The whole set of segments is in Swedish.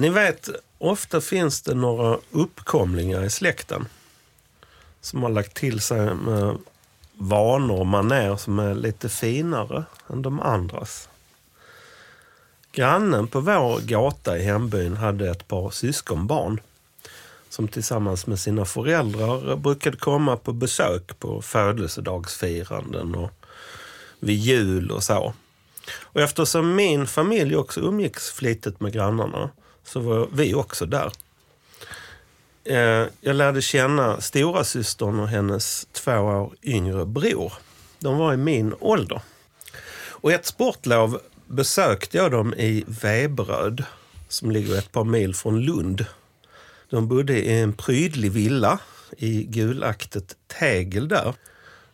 Ni vet, ofta finns det några uppkomlingar i släkten som har lagt till sig med vanor och manér som är lite finare än de andras. Grannen på vår gata i hembyn hade ett par syskonbarn som tillsammans med sina föräldrar brukade komma på besök på födelsedagsfiranden och vid jul och så. Och eftersom min familj också umgicks flitigt med grannarna så var vi också där. Eh, jag lärde känna stora systern och hennes två år yngre bror. De var i min ålder. Och ett sportlov besökte jag dem i Veberöd som ligger ett par mil från Lund. De bodde i en prydlig villa i gulaktigt tegel där.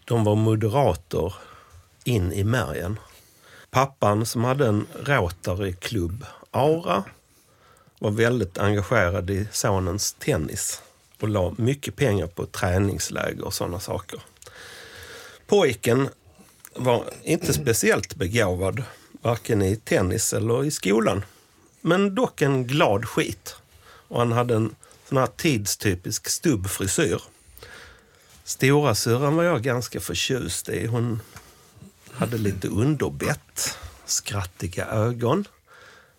De var moderater in i märgen. Pappan som hade en Rotary-klubb, Aura, var väldigt engagerad i sonens tennis och la mycket pengar på träningsläger och sådana saker. Pojken var inte speciellt begåvad, varken i tennis eller i skolan. Men dock en glad skit. Och han hade en sån här tidstypisk stubbfrisyr. Stora syrran var jag ganska förtjust i. Hon hade lite underbett, skrattiga ögon,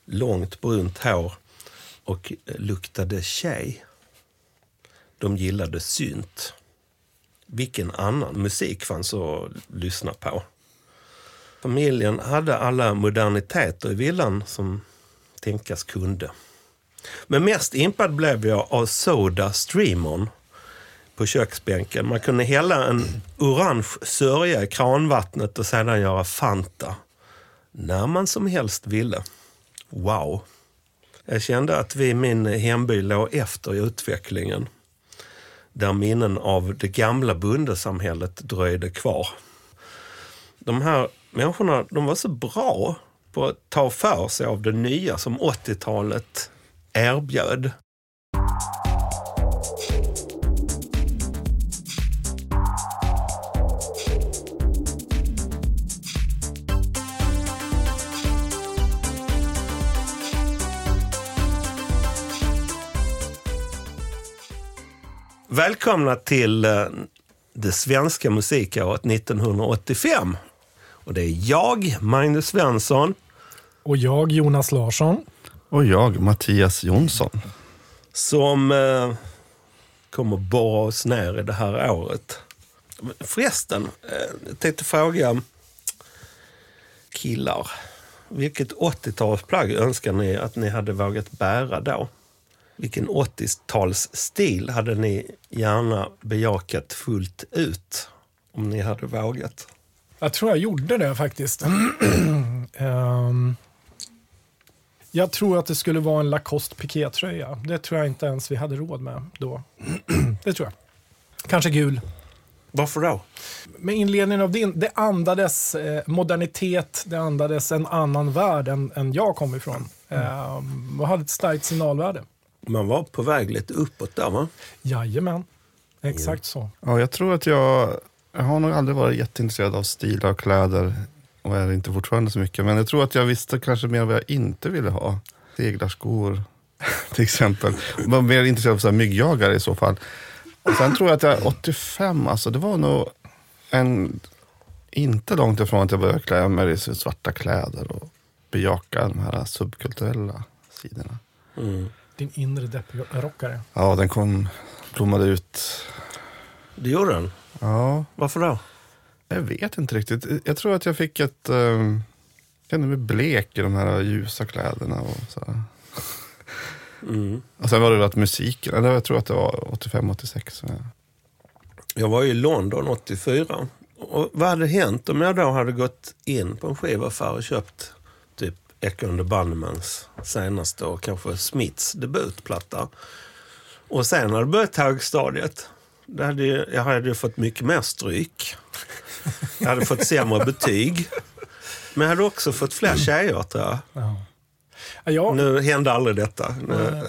långt brunt hår och luktade tjej. De gillade synt. Vilken annan musik fanns att lyssna på? Familjen hade alla moderniteter i villan som tänkas kunde. Men mest impad blev jag av Soda Streamon på köksbänken. Man kunde hälla en orange sörja i kranvattnet och sedan göra Fanta. När man som helst ville. Wow! Jag kände att vi i min hemby låg efter i utvecklingen. Där minnen av det gamla bondesamhället dröjde kvar. De här människorna de var så bra på att ta för sig av det nya som 80-talet erbjöd. Välkomna till eh, det svenska musikåret 1985. Och det är jag, Magnus Svensson. Och jag, Jonas Larsson. Och jag, Mattias Jonsson. Som eh, kommer borra oss ner i det här året. Förresten, eh, jag tänkte fråga killar. Vilket 80-talsplagg önskar ni att ni hade vågat bära då? Vilken 80-talsstil hade ni gärna bejakat fullt ut om ni hade vågat? Jag tror jag gjorde det faktiskt. um, jag tror att det skulle vara en Lacoste pikétröja. Det tror jag inte ens vi hade råd med då. det tror jag. Kanske gul. Varför då? Med inledningen av din, det andades eh, modernitet, det andades en annan värld än, än jag kom ifrån. Mm. Um, och hade ett starkt signalvärde. Man var på väg lite uppåt där va? Jajamän, exakt så. Ja, jag tror att jag, jag har nog aldrig varit jätteintresserad av stilar och kläder och är inte fortfarande så mycket. Men jag tror att jag visste kanske mer vad jag inte ville ha. Seglarskor till exempel. Jag var mer intresserad av så här myggjagare i så fall. Och sen tror jag att jag 85, alltså det var nog en, inte långt ifrån att jag började klä mig i svarta kläder och bejaka de här subkulturella sidorna. Mm. Din inre depprockare. Ja, den kom, blommade ut. Det gjorde den? Ja. Varför då? Jag vet inte riktigt. Jag tror att jag fick ett... Um, kände mig blek i de här ljusa kläderna. Och så mm. Och sen var det att musiken, eller jag tror att det var 85-86. Jag var i London 84. Och vad hade hänt om jag då hade gått in på en skivaffär och köpt Echo and the Bunnemans senaste och kanske Smiths debutplatta. Och sen hade det börjat högstadiet. Det hade ju, jag hade fått mycket mer stryk. Jag hade fått sämre betyg. Men jag hade också fått fler tjejer tror jag. Ja. Jag, nu hände aldrig detta. Nu,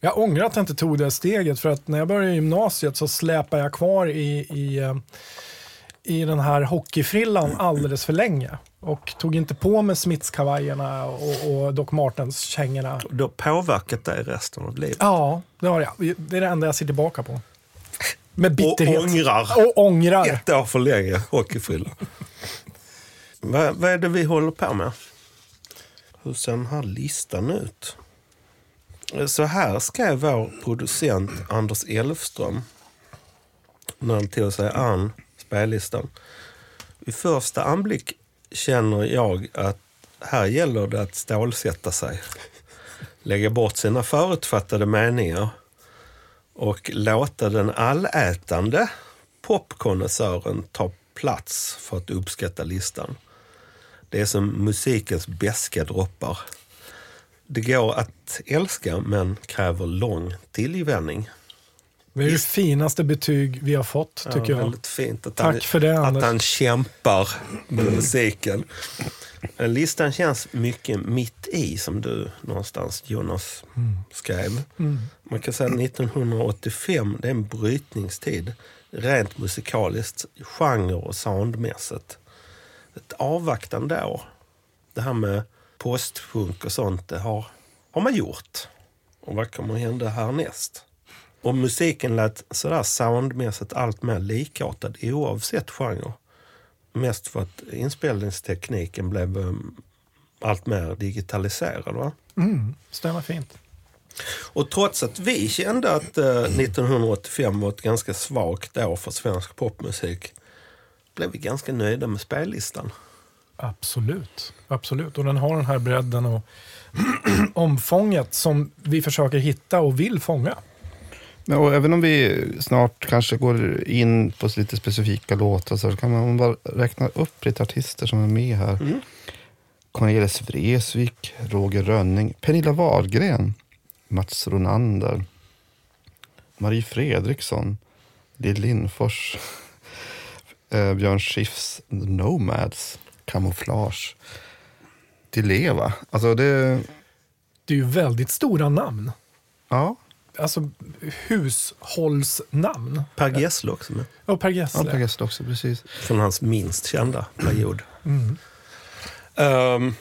jag ångrar att jag inte tog det steget för att när jag började gymnasiet så släpade jag kvar i, i, i den här hockeyfrillan alldeles för länge. Och tog inte på mig Smiths-kavajerna och, och Doc Martens-kängorna. Det har påverkat dig resten av livet. Ja, det har jag. Det är det enda jag ser tillbaka på. Med Och bitterhet. ångrar. Och ångrar. Ett år för länge hockeyfrilla. vad, vad är det vi håller på med? Hur ser den här listan ut? Så här skrev vår producent Anders Elfström när han tog sig an spellistan. Vid första anblick känner jag att här gäller det att stålsätta sig. Lägga bort sina förutfattade meningar och låta den allätande popkonnässören ta plats för att uppskatta listan. Det är som musikens beska droppar. Det går att älska men kräver lång tillvänjning. Det är det finaste betyg vi har fått, tycker ja, jag. Väldigt fint att, Tack han, för det, att Anders. han kämpar med musiken. Listan känns mycket mitt i, som du någonstans, Jonas, skrev. Mm. Man kan säga att 1985 det är en brytningstid rent musikaliskt, genre och soundmässigt. Ett avvaktande år. Det här med postpunk och sånt, det har, har man gjort. Och vad kommer att hända härnäst? Och musiken lät sådär soundmässigt allt mer likartad oavsett genre. Mest för att inspelningstekniken blev um, allt mer digitaliserad. Va? Mm, stämmer fint. Och trots att vi kände att eh, 1985 var ett ganska svagt år för svensk popmusik blev vi ganska nöjda med spellistan. Absolut. Absolut. Och den har den här bredden och omfånget som vi försöker hitta och vill fånga. Men, och även om vi snart kanske går in på lite specifika låtar så kan man bara räkna upp lite artister som är med här. Mm. Cornelis Vreeswijk, Roger Rönning, Pernilla Wahlgren, Mats Ronander, Marie Fredriksson, Lill Lindfors, eh, Björn Skifs, The Nomads, Camouflage, Dileva. Alltså det, Det är ju väldigt stora namn. ja, Alltså hushållsnamn. Per Gessle också med. Och Per ja Gessle. Per Gessle också, precis. Från hans minst kända period. Mm. Um,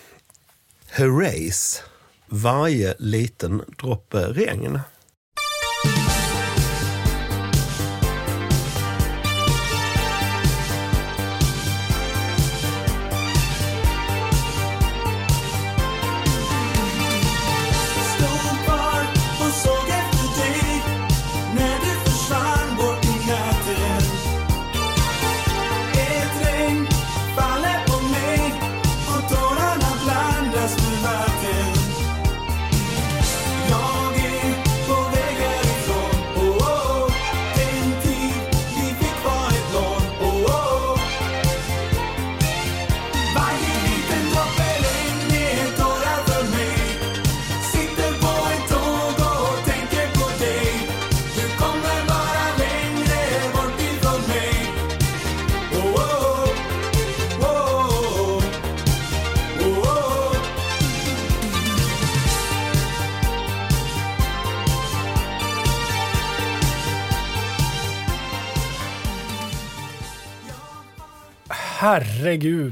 Herreys, Varje liten droppe regn.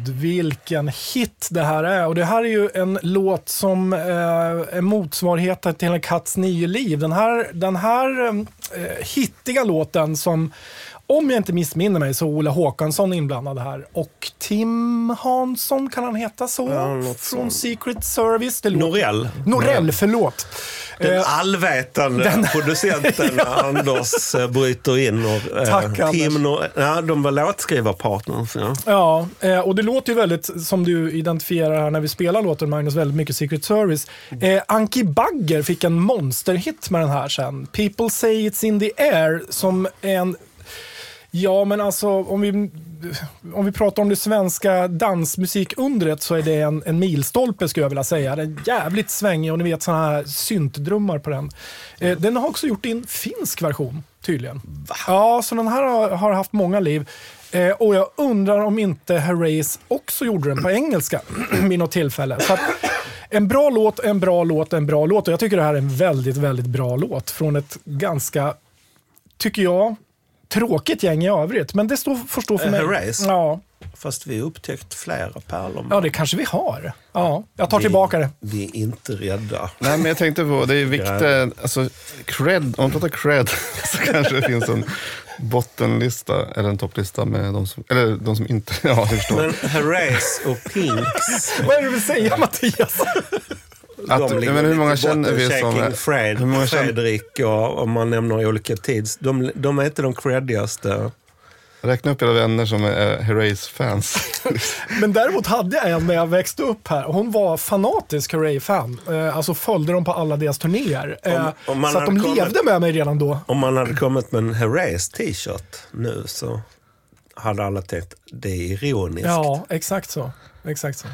Vilken hit det här är. Och det här är ju en låt som eh, är motsvarigheten till en katts nio liv. Den här, den här eh, hittiga låten som, om jag inte missminner mig, så är Ola Håkansson inblandad här. Och Tim Hansson, kan han heta så? Ja, Från. Secret Service. Det Norell. Norell, förlåt. Den Eh, allvetande producenten Anders eh, bryter in. Och, eh, Tack, Anders. Tim Nor- ja, de var låtskrivarpartners. Ja. Ja, eh, och det låter ju väldigt, som du identifierar här när vi spelar låten Magnus, väldigt mycket Secret Service. Eh, Anki Bagger fick en monsterhit med den här sen. People say it's in the air, som en Ja, men alltså om vi, om vi pratar om det svenska dansmusikundret så är det en, en milstolpe skulle jag vilja säga. Den är jävligt svängig och ni vet sådana här syntdrummar på den. Eh, den har också gjort en finsk version tydligen. Ja, så den här har, har haft många liv. Eh, och jag undrar om inte Herreys också gjorde den på engelska vid något tillfälle. Så att, en bra låt, en bra låt, en bra låt. Och jag tycker det här är en väldigt, väldigt bra låt från ett ganska, tycker jag, tråkigt gäng i övrigt. Men det står, får stå för Eh, mig. Herreys? Ja. Fast vi har upptäckt flera pärlor. ja, det kanske vi har. Ja, jag tar Vi- tillbaka det. Vi är inte rädda. Nej, men jag tänkte på, det är viktigt, alltså cred, om man pratar cred så kanske det finns en bottenlista eller en topplista med de som, eller de som inte, ja jag förstår. Men Herreys och Pinks, Vad är det du vill säga Mattias? Att- de ligger men hur många känner vi som- Fred, hur många Fredrik och om man nämner olika tids. De, de är inte de creddigaste. Räkna upp era vänner som är Herreys-fans. Men däremot hade jag en när jag växte upp här. Hon var fanatisk Hooray-fan. Eh, alltså följde dem på alla deras turnéer. Eh, Om- om man så att de kommit- levde med mig redan då. Om man hade kommit med en Herreys t-shirt nu så hade alla tänkt det är ironiskt. Ja, exakt så. Exakt så.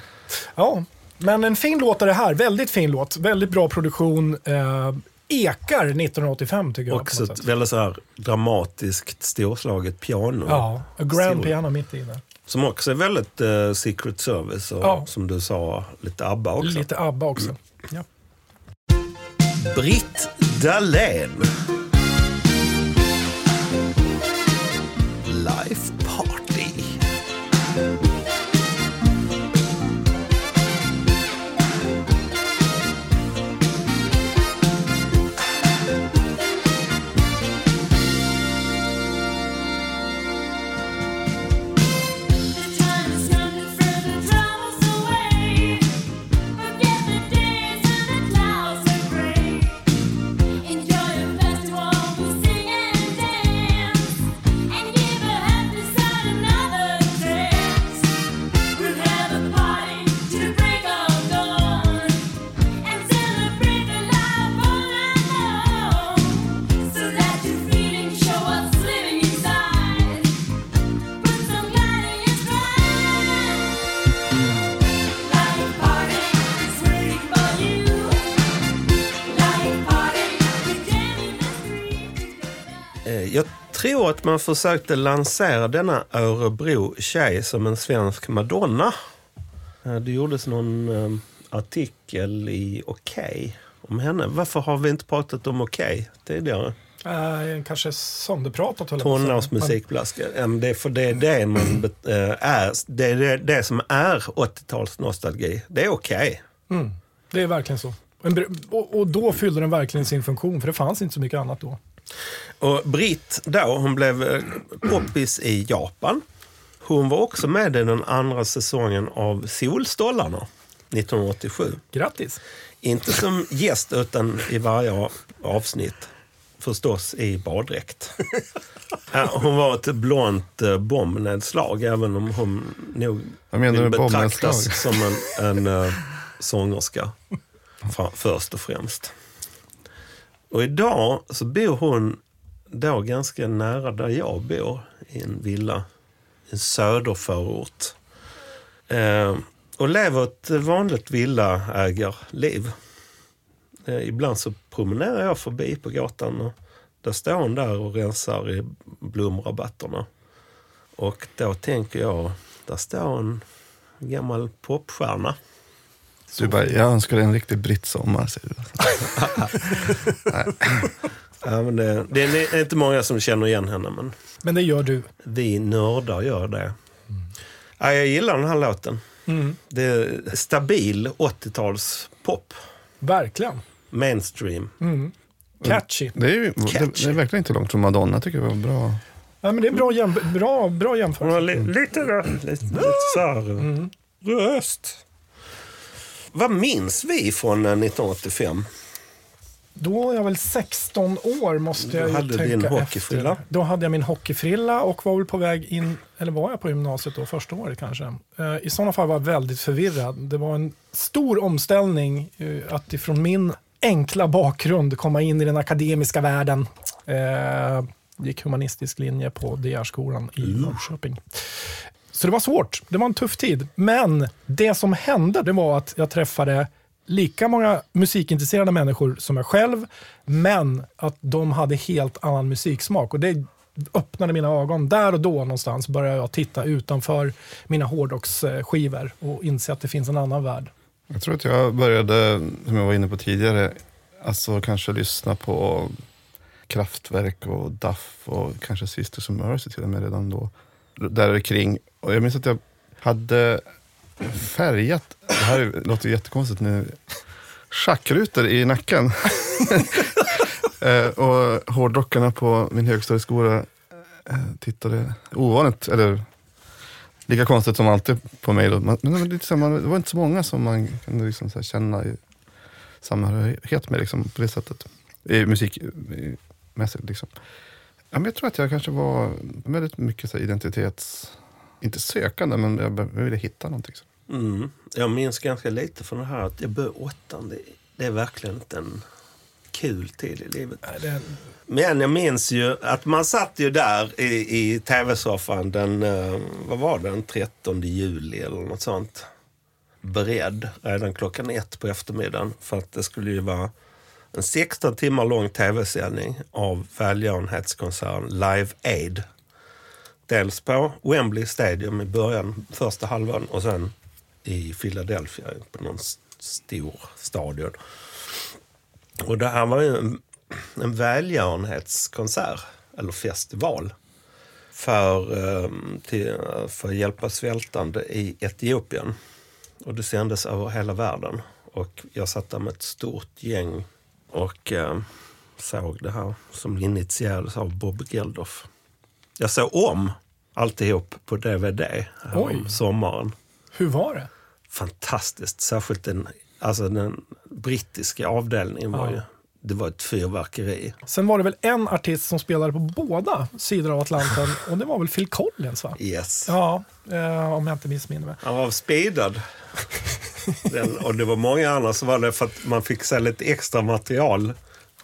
Ja, men en fin låt är det här. Väldigt fin låt. Väldigt bra produktion. Eh, ekar 1985 tycker jag. Också ett väldigt så här dramatiskt storslaget piano. Ja, a grand Sol. piano mitt i där. Som också är väldigt eh, Secret Service och Ja. som du sa, lite ABBA också. Lite ABBA också. Ja. Britt Dahlén. Life Tror att man försökte lansera denna Örebro-tjej som en svensk Madonna. Eh, Det gjordes någon eh, artikel i Okej om henne. Varför har vi inte pratat om Okej tidigare? Eh, kanske sönderpratat. Tonårsmusikblaska. Eh, Det för det är det man bet- eh, är. Det är det, det som är 80-talsnostalgi. Det är Okej. Mm, det är verkligen så. Och då fyllde den verkligen sin funktion, för det fanns inte så mycket annat då. Och Britt då, hon blev eh, poppis i Japan. Hon var också med i den andra säsongen av Solstollarna 1987. Grattis! Inte som gäst utan i varje avsnitt. Förstås i baddräkt. Hon var ett blont eh, bombnedslag även om hon nog Vad menar du vill betraktas som en, en uh, sångerska först och främst. Och idag så bor hon då ganska nära där jag bor i en villa i en söderförort. Eh, och lever ett vanligt villaägarliv. Eh, ibland så promenerar jag förbi på gatan och där står hon där och rensar i blomrabatterna. Och då tänker jag, där står en gammal popstjärna. Du bara, jag önskar dig en riktig brittsommar, säger du. Ja, men det, det är inte många som känner igen henne, men Men det gör du. vi nördar gör det. Ja, jag gillar den här låten. Mm. Det är stabil 80-talspop. Verkligen. Mainstream. Mm. Catchy. Det är, ju, det, Catchy. det är verkligen inte långt från Madonna, tycker jag var bra. Ja, men det är bra, jäm bra, bra jämförelse. har li, lite, lite, lite så här, röst. Vad minns vi från eh, 1985? Då är jag väl 16 år måste jag Du ju hade tänka din hockeyfrilla. efter. Då hade jag min hockeyfrilla och var väl på väg in, eller var jag på gymnasiet då, första året kanske. Eh, I sådana fall var jag väldigt förvirrad. Det var en stor omställning eh, att ifrån min enkla bakgrund komma in i den akademiska världen. Eh, gick humanistisk linje på DR-skolan i Norrköping. Så det var svårt. Det var en tuff tid. Men det som hände det var att jag träffade lika många musikintresserade människor som jag själv, men att de hade helt annan musiksmak. Och det öppnade mina ögon. Där och då någonstans började jag titta utanför mina hårdrocksskivor och inse att det finns en annan värld. Jag tror att jag började, som jag var inne på tidigare, alltså kanske lyssna på Kraftwerk och Duff och kanske Sisters of Mercy till och med redan då. Där kring. Och jag minns att jag hade färgat, det här låter jättekonstigt nu, schackrutor i nacken. Eh, och hårdrockarna på min högstadieskola eh, tittade ovanligt, eller lika konstigt som alltid på mig. Då. Men det, var inte så många som man kunde liksom så känna i samhörighet med liksom, på det sättet. I musikmässigt. Liksom. Ja, men jag tror att jag kanske var väldigt mycket så identitets... Inte sökande, men jag, ville hitta någonting. Så. Mm. Jag minns ganska lite från det här att jag började åttan. Det, det är verkligen inte en kul tid i livet. Nej, det, Men jag minns ju att man satt ju där i, i tv-soffan den, eh, vad var det, den 13 juli eller något sånt. Beredd redan klockan ett på eftermiddagen för att det skulle ju vara en 16 timmar lång tv-sändning av välgörenhetskonserten Live Aid. Dels på Wembley Stadium i början, första halvan och sen i Philadelphia på någon stor stadion. Och det här var ju en, en välgörenhetskonsert, eller festival, för, ehm, till, för att hjälpa svältande i Etiopien. Och det sändes över hela världen. Och jag satt där med ett stort gäng och eh, såg det här som initierades av Bob Geldof. Jag såg om alltihop på DVD om sommaren hur var det? fantastiskt. Särskilt den, alltså den brittiska avdelningen var Ja. ju det var ett fyrverkeri. Sen var det väl en artist som spelade på båda sidor av Atlanten och det var väl Phil Collins va? Yes. Ja, eh, om jag inte missminner mig. Han var speedad. Den, och det var många andra som var det för att man fick se lite extra material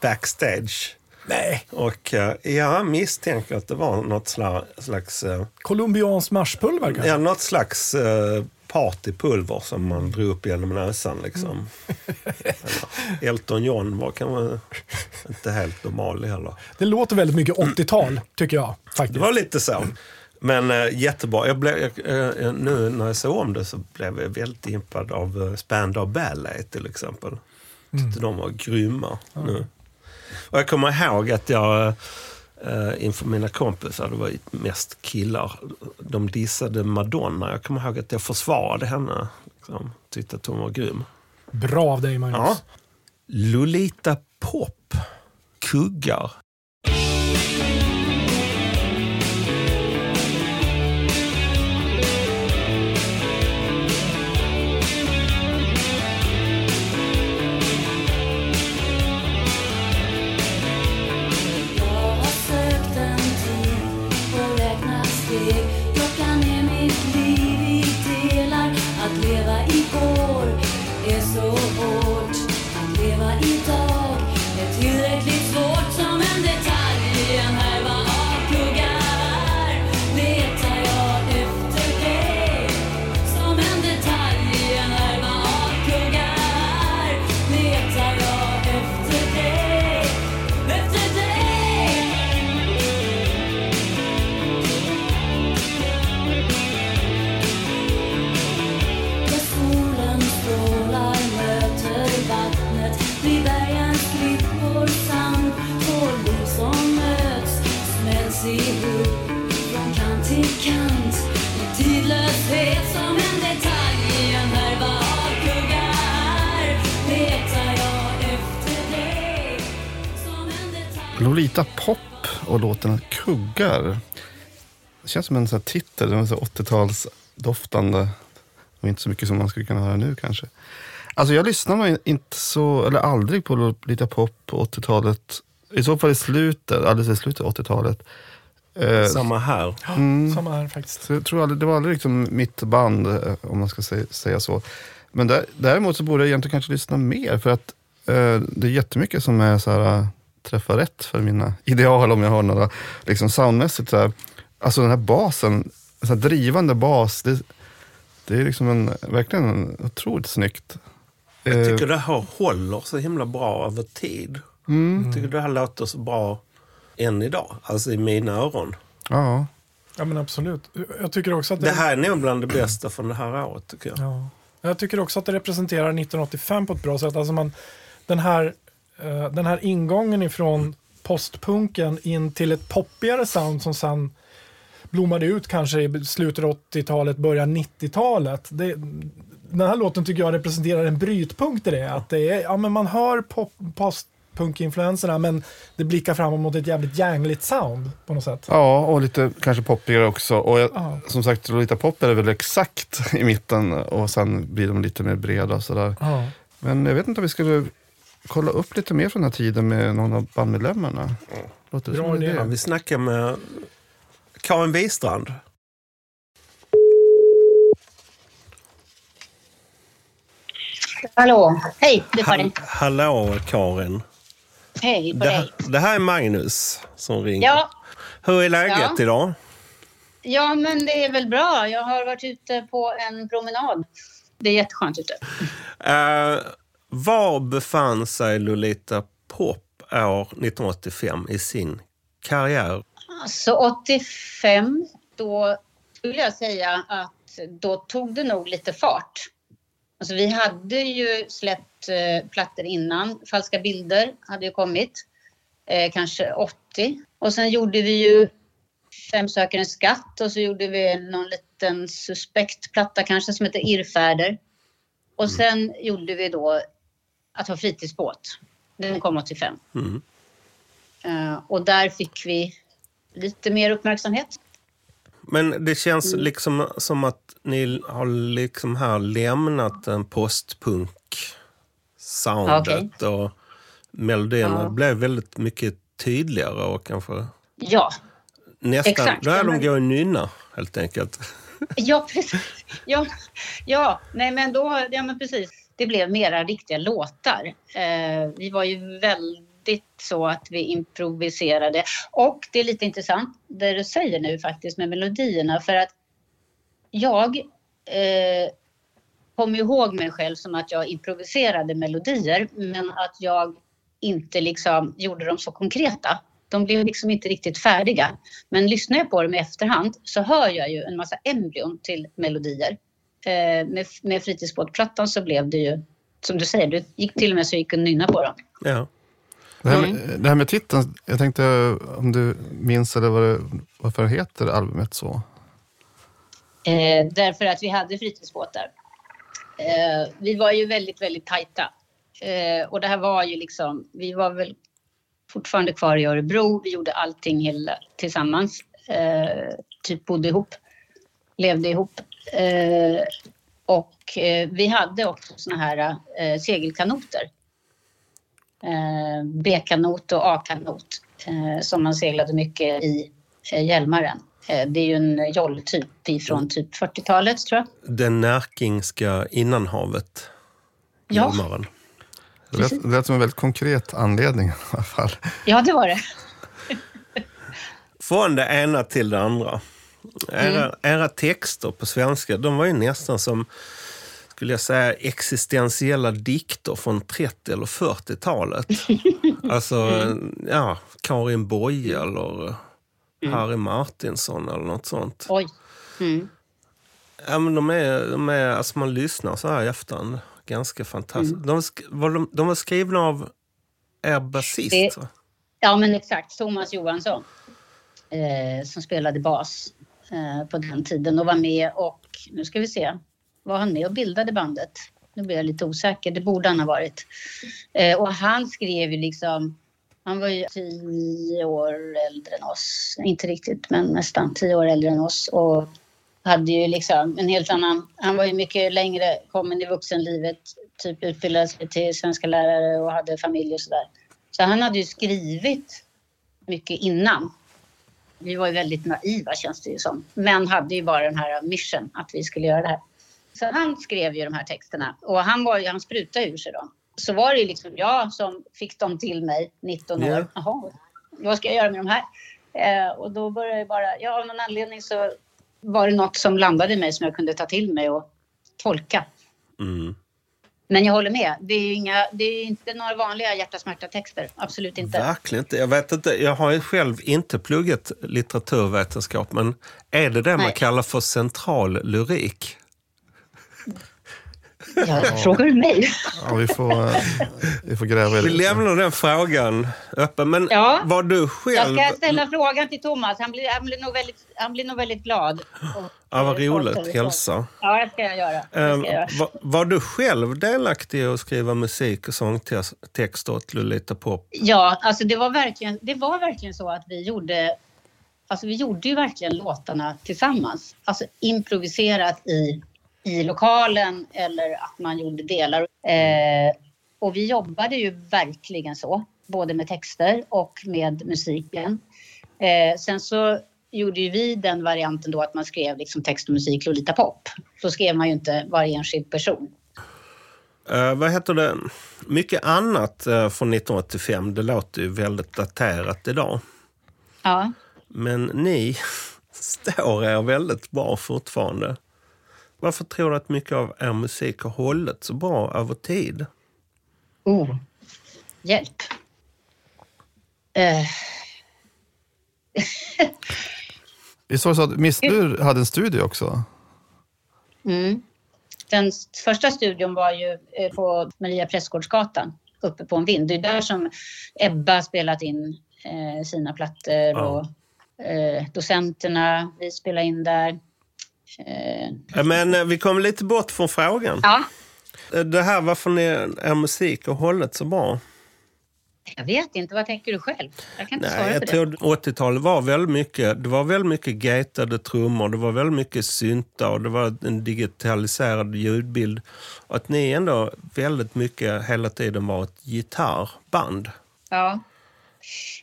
backstage. Nej, Och eh, jag misstänker att det var något slags, slags, eh, colombiansk marspulver kanske? ja, något slags eh, partypulver som man drog upp genom näsan. Liksom. Eller, Elton John var kanske inte helt normal heller. Det låter väldigt mycket 80-tal tycker jag Det faktiskt. var lite så. Men äh, jättebra. Jag blev, eh, nu när jag såg om det så blev jag väldigt impad av uh, Spandau Ballet till exempel. Tyckte de var grymma nu. Och jag kommer ihåg att jag eh, inför mina kompisar, det var mest killar, de dissade Madonna. Jag kommer ihåg att jag försvarade henne. Liksom. Tyckte att hon var grym. Bra av dig Magnus. Ja. Lolita Pop. Kuggar. Lolita Pop och låten Kuggar. Det känns som en sån här titel, en sån här 80-talsdoftande. Och inte så mycket som man skulle kunna höra nu kanske. Alltså jag lyssnar nog inte så, eller aldrig på Lolita Pop på 80-talet. I så fall i slutet, alldeles i slutet av 80-talet. Eh, Samma här. mm. Som är faktiskt. Så jag tror aldrig, det var aldrig liksom mitt band, eh, om man ska säga, säga så. Men där, däremot så borde jag egentligen kanske lyssna mer, för att eh, det är jättemycket som är så här, träffar rätt för mina ideal, om jag har några, liksom soundmässigt. Så här, alltså den här basen, så här drivande bas, det, det är liksom en, verkligen en otroligt snyggt. Jag Eh, tycker det här håller så himla bra över tid. mm, Jag tycker det här låter så bra än idag. Alltså i mina öron. ja. Ja men absolut. Jag tycker också att Det här är nog bland det bästa från det här året tycker jag. Ja. Jag tycker också att det representerar 1985 på ett bra sätt. Alltså man, den, här, den här ingången ifrån postpunken in till ett poppigare sound som sen blommade ut kanske i slutet av 80-talet, början 90-talet. Det, den här låten tycker jag representerar en brytpunkt i det. Att det är, ja, men man hör pop, postpunk-influenserna men det blickar framåt mot ett jävligt gängligt sound på något sätt. Ja, och lite kanske poppigare också. Och jag, Ja. som sagt, Lolita Pop är väl exakt i mitten och sen blir de lite mer breda och sådär. Ja. Men jag vet inte om vi skulle kolla upp lite mer från den här tiden med någon av bandmedlemmarna. Låter det Bra idé. Ja, vi snackar med Karin Wistrand. Hallå, hej, det är Karin. Hall- Hallå Karin. Hej på Det, dig. här- det här är Magnus som ringer. Ja, Hur är läget Ja. idag? ja, men det är väl bra. Jag har varit ute på en promenad. Det är jätteskönt ute. Uh, var befann sig Lolita Pop år 1985 i sin karriär? Alltså 85, då skulle jag säga att då tog det nog lite fart. Alltså vi hade ju släppt eh, plattor innan. Falska bilder hade ju kommit. Eh, kanske 80. Och sen gjorde vi ju Fem söker en skatt och så gjorde vi någon liten suspekt platta kanske som heter Irrfärder. Och sen gjorde vi då Att ha fritidsbåt. Den kom 85. Mm. Eh, och där fick vi lite mer uppmärksamhet. Men det känns liksom som att ni har liksom här lämnat en postpunk-soundet och melodierna Ja. blev väldigt mycket tydligare och kanske Ja, nästan... Exakt. Då är de Men- gå och nynna helt enkelt. ja precis. Ja, ja, nej men då, ja men precis. Det blev mera riktiga låtar. Eh, vi var ju väldigt så att vi improviserade. Och det är lite intressant det du säger nu faktiskt med melodierna för att jag eh, kommer ihåg mig själv som att jag improviserade melodier men att jag inte liksom gjorde dem så konkreta. De blev liksom inte riktigt färdiga. Men lyssnar jag på dem i efterhand så hör jag ju en massa embryon till melodier. Eh, med, med fritidsbåtplattan så blev det ju, som du säger, det gick till och med så gick och nynna på dem. Ja. Det här, med, det här med titeln, jag tänkte om du minns eller vad det, varför heter albumet så? Eh, därför att vi hade fritidsbåtar. Eh, vi var ju väldigt, väldigt tajta. Eh, och det här var ju liksom, vi var väl fortfarande kvar i Örebro. Vi gjorde allting hela, tillsammans. Eh, typ bodde ihop, levde ihop. Eh, och eh, vi hade också såna här eh, segelkanoter. Eh, B-kanot och A-kanot eh, som man seglade mycket i eh, Hjälmaren. Eh, det är ju en jolltyp ifrån typ 40-talet tror jag. Den närkingska innanhavet. Ja. Hjälmaren. Det lät, det lät som en väldigt konkret anledning i alla fall. Ja, det var det. Från det ena till det andra. Era, Mm. era texter på svenska, de var ju nästan som, skulle jag säga, existentiella dikter från 30 eller 40-talet. alltså, Mm. ja, Karin Boye eller Harry Martinsson eller något sånt. Oj. Mm. Ja, men de är, de är, alltså man lyssnar så här i efterhand, ganska fantastiskt. Mm. De, var de, de var skrivna av er basist, va? Ja, men exakt. Thomas Johansson eh, som spelade bas Eh, på den tiden och var med och, nu ska vi se, var han med och bildade bandet? Nu blir jag lite osäker, det borde han ha varit. Eh, och han skrev ju liksom, han var ju tio år äldre än oss, inte riktigt men nästan tio år äldre än oss och hade ju liksom en helt annan, han var ju mycket längre kommen i vuxenlivet, typ utbildade sig till svenska lärare och hade familj och sådär. Så han hade ju skrivit mycket innan. Vi var ju väldigt naiva känns det ju som. Men hade ju bara den här mission att vi skulle göra det här. Så han skrev ju de här texterna och han, var ju, han sprutade ur sig dem. Så var det ju liksom jag som fick dem till mig, 19 år. Ja. Jaha, vad ska jag göra med de här? Eh, och då började jag bara, ja av någon anledning så var det något som landade i mig som jag kunde ta till mig och tolka. Mm. Men jag håller med, det är, inga, det är inte några vanliga hjärta-smärta-texter. Absolut inte. Verkligen inte. Jag vet inte. Jag har ju själv inte pluggat litteraturvetenskap, men är det det man Nej. kallar för central lyrik? Ja, frågar du mig? Ja, vi, får, eh, vi får gräva i Vi det. lämnar den frågan öppen. Men Ja. var du Jag själv... ska ställa frågan till Thomas. Han blir, han blir, nog, väldigt, han blir nog väldigt glad. Och, Ja, vad roligt. Hälsa. Ja, det ska jag göra. Ehm, ska jag göra. var, var du själv delaktig i att skriva musik och sångtexter åt Lolita Pop? Ja, alltså det var, verkligen, det var verkligen så att vi gjorde... Alltså vi gjorde ju verkligen låtarna tillsammans. Alltså improviserat i, i lokalen eller att man gjorde delar. Eh, och vi jobbade ju verkligen så. Både med texter och med musiken. Eh, sen så gjorde ju vi den varianten då att man skrev liksom text och musik Lolita Pop. Då skrev man ju inte varje enskild person. Eh, vad heter det? Mycket annat eh, från 1985, det låter ju väldigt daterat idag. Ja. Men ni står er väldigt bra fortfarande. Varför tror du att mycket av er musik har hållit så bra över tid? Oh. Hjälp. Eh, var det så att Missur hade en studio också? Mm. Den första studion var ju eh, på Maria Prästgårdsgatan uppe på en vind. Det är där som Ebba spelat in eh, sina plattor Ja. och eh, docenterna, vi spelade in där. Eh, Men eh, vi kom lite bort från frågan. ja, Eh, Det här varför ni, er musik har hållit så bra. jag vet inte. Vad tänker du själv? Jag kan inte Nej, svara jag på det. tror 80-talet var väldigt mycket, det var väldigt mycket gatade trummor, det var väldigt mycket syntar och det var en digitaliserad ljudbild. Och att ni ändå väldigt mycket hela tiden var ett gitarrband. Ja.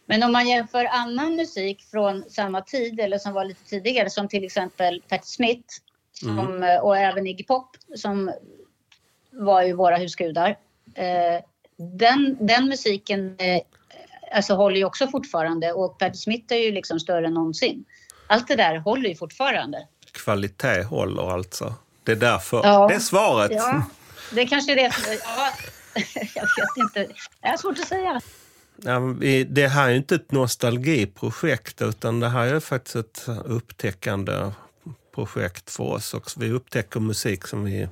Men om man jämför annan musik från samma tid eller som var lite tidigare som till exempel Patti Smith som, eh, och även Iggy Pop som var ju våra husgudar. Eh, den, den musiken eh, alltså håller ju också fortfarande och Patti Smith är ju liksom större än någonsin. Allt det där håller ju fortfarande. Kvalitet håller alltså. Det är därför. Ja. Det är svaret. Ja, det kanske är det. Ja, jag vet inte. Det är svårt att säga. Ja, det här är ju inte ett nostalgiprojekt utan det här är faktiskt ett upptäckande projekt för oss. Också. Vi upptäcker musik som vi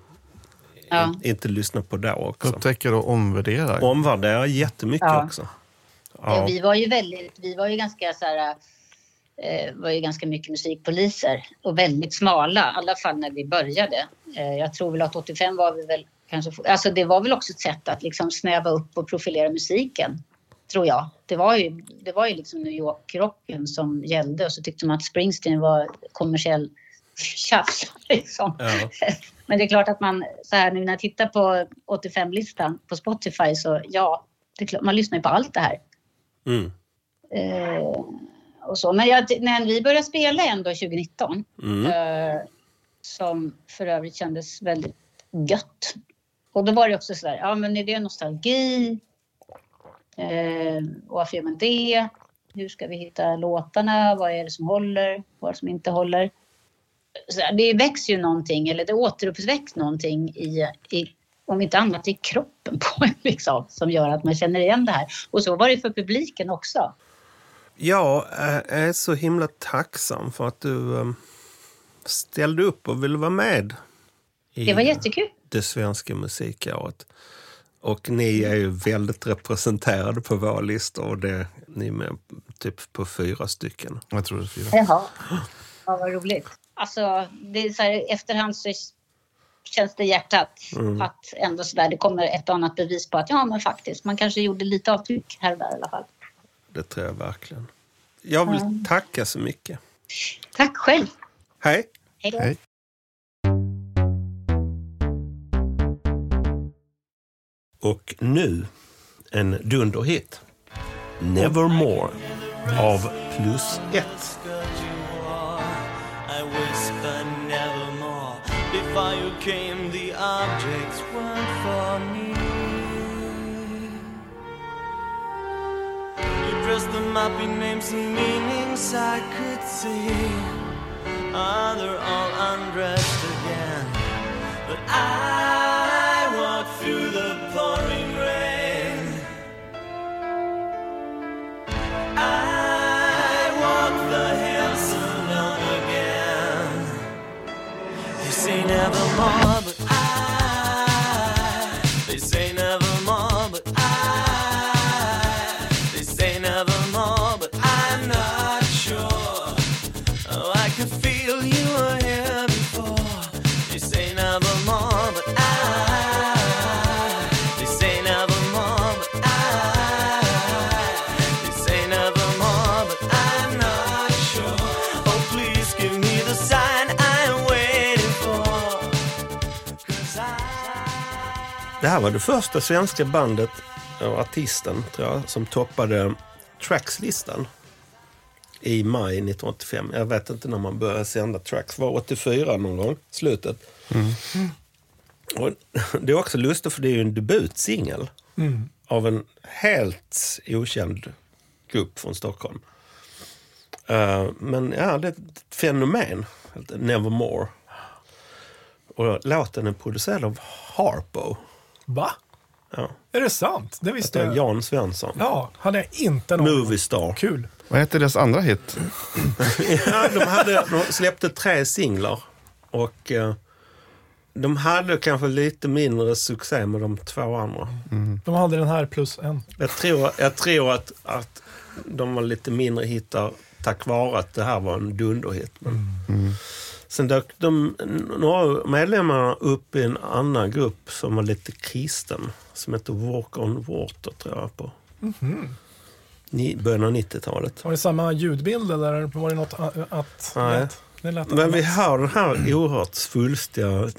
Ja. in, inte lyssnade på då också. Upptäcker och omvärderar. Omvärderar jättemycket Ja. också. Ja. Ja. Vi var ju väldigt, vi var ju ganska så här, eh, var ju ganska mycket musikpoliser och väldigt smala, i alla fall när vi började. Eh, jag tror väl att 85 var vi väl kanske, alltså det var väl också ett sätt att liksom snäva upp och profilera musiken, tror jag. Det var ju, det var ju liksom New York-rocken som gällde och så tyckte man att Springsteen var kommersiell tjafs. Liksom. Ja. Men det är klart att man, så här nu när jag tittar på 85-listan på Spotify så ja, det är klart, man lyssnar ju på allt det här. Mm. Eh, och så. Men jag, när vi började spela ändå 2019, Mm. eh, som för övrigt kändes väldigt gött. Och då var det också sådär, ja men är det nostalgi? Eh, varför gör man det? Hur ska vi hitta låtarna? Vad är det som håller? Vad är det som inte håller? Så det väcks ju någonting, eller det återuppväcks någonting i, i om inte annat i kroppen på en liksom, som gör att man känner igen det här. Och så var det för publiken också. Jag är- så himla tacksam för att du eh, ställde upp och ville vara med i Det var jättekul. det svenska musikåret. Och ni är ju väldigt representerade på våra listor och det, ni är med typ på fyra stycken. Jag tror det är fyra. Jaha. Ja, vad roligt. Alltså, det är så här, efterhand så känns det i hjärtat att ändå så där, det kommer ett och annat bevis på att ja, men faktiskt, man kanske gjorde lite avtryck här och där i alla fall. Det tror jag verkligen. Jag vill tacka så mycket. Tack själv. Hej! Hej. Och nu en dunderhit. Nevermore av Plus ett. I whispered nevermore. Before you came, the objects weren't for me. You dressed them up in names and meanings I could see. Ah, they're all undressed again. But I again. You Det här var det första svenska bandet, och artisten tror jag, som toppade Tracks-listan i maj 1985. Jag vet inte när man började sända Tracks. var 84 någon gång, slutet. Och det är också lustigt för det är ju en debutsingel av en helt okänd grupp från Stockholm. Eh, men ja, det är ett fenomen. Nevermore. Och låten är producerad av Harpo. Va? Ja. Är det sant? Det visste Det är jag. Jan Svensson. Ja, hade jag inte någon Movie star. Kul. Vad heter deras andra hit? Ja, de, hade, de släppte tre singlar. Och eh, de hade kanske lite mindre succé med de två andra. De hade den här plus en. Jag tror, jag tror att, att de var lite mindre hittar tack vare att det här var en dunderhit. Men Sen dök de, några medlemmar upp i en annan grupp som var lite kristen. Som hette Walk on Water tror jag på. Ni, början av 90-talet. Var det samma ljudbild eller var det något a- att... Nej. Men vi har den här oerhört svulstiga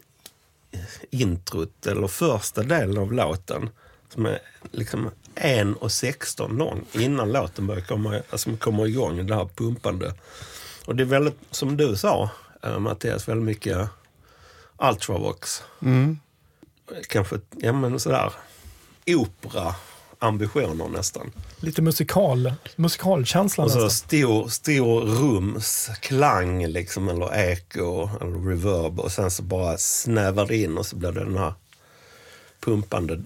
introt, eller första delen av låten. Som är liksom 1.16 lång innan låten börjar komma, alltså kommer igång, det här pumpande. Och det är väldigt, som du sa eh, Mattias, väldigt mycket Ultravox. Mm. Kanske, ja men sådär, opera-ambitioner nästan. Lite musikal, musikalkänsla Och så nästan. stor, stor rums klang liksom, eller eko eller reverb och sen så bara snävar det in och så blir det den här pumpande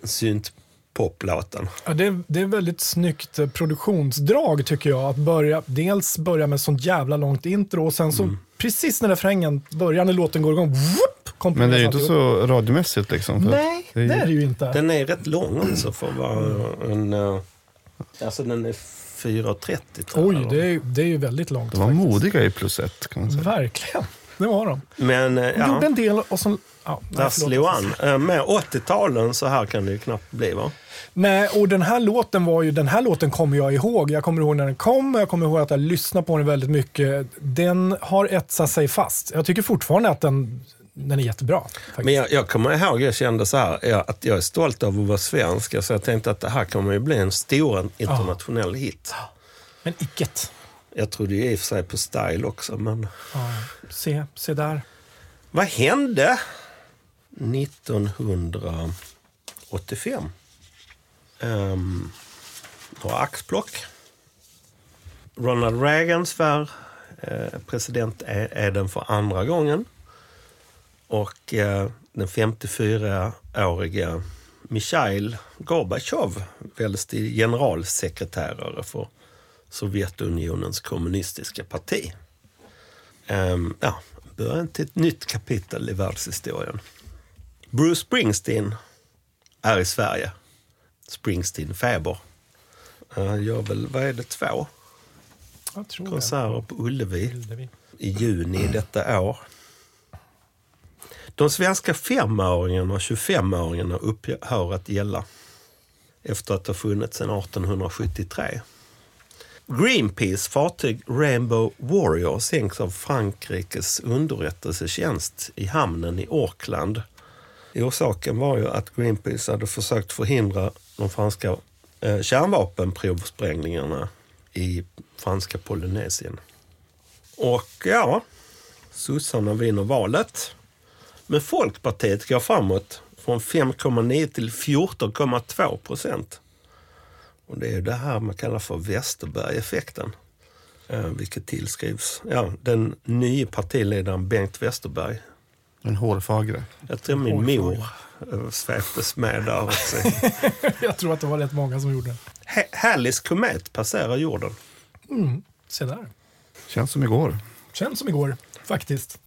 syntpoplåten. Ja, det, är, det är väldigt snyggt eh, produktionsdrag tycker jag. Att börja, dels börja med sånt jävla långt intro och sen så Mm. precis när refrängen börjar, när låten går igång, whoop, Men det är ju inte så radiomässigt liksom. för Nej, det är det ju- är det ju inte. Den är rätt lång också för att vara en... eh, Alltså den är 4.30 tror Oj, det är, det är ju väldigt långt. De var faktiskt. modiga i plus ett kan man säga. Verkligen, det var de. Men eh, De ja, gjorde en del och så... Ja, där slog an. Eh, Med 80-talen så här kan det ju knappt bli va? Nej, och den här låten var ju, den här låten kommer jag ihåg. Jag kommer ihåg när den kom, jag kommer ihåg att jag lyssnade på den väldigt mycket. Den har etsat sig fast. Jag tycker fortfarande att den, den är jättebra. Faktiskt. Men jag, jag kommer ihåg, jag kände så här, ja, att jag är stolt över att vara svensk. Så jag tänkte att det här kommer ju bli en stor internationell hit. Men icket. Jag trodde ju i och för sig på Style också, men Ja, se, se där. vad hände 1985? Um, några axplock. Ronald Reagan svär eh, president är, är den för andra gången. Och eh, den 54-årige Mikhail Gorbatjov väljs till generalsekreterare för Sovjetunionens kommunistiska parti. Um, ja, början till ett nytt kapitel i världshistorien. Bruce Springsteen är i Sverige. Springsteen-feber. Han gör väl, vad är det, två Jag konserter på Ullevi Ullevi. i juni detta år. De svenska femåringarna och 25-åringarna upphör att gälla efter att ha funnits sedan 1873. Greenpeace fartyg Rainbow Warrior sänks av Frankrikes underrättelsetjänst i hamnen i Auckland. Orsaken var ju att Greenpeace hade försökt förhindra de franska eh, kärnvapenprovsprängningarna i franska Polynesien. Och ja, sossarna vinner valet. Men Folkpartiet går framåt från 5,9 till 14,2 procent. Och det är det här man kallar för Westerberg-effekten. Eh, vilket tillskrivs ja, den nya partiledaren Bengt Westerberg. En hårfagre. Jag tror min mor eh, sveptes med där också. Jag tror att det var rätt många som gjorde det. Ha- Halleys komet passerar jorden. Se där. Känns som igår. Känns som igår, faktiskt.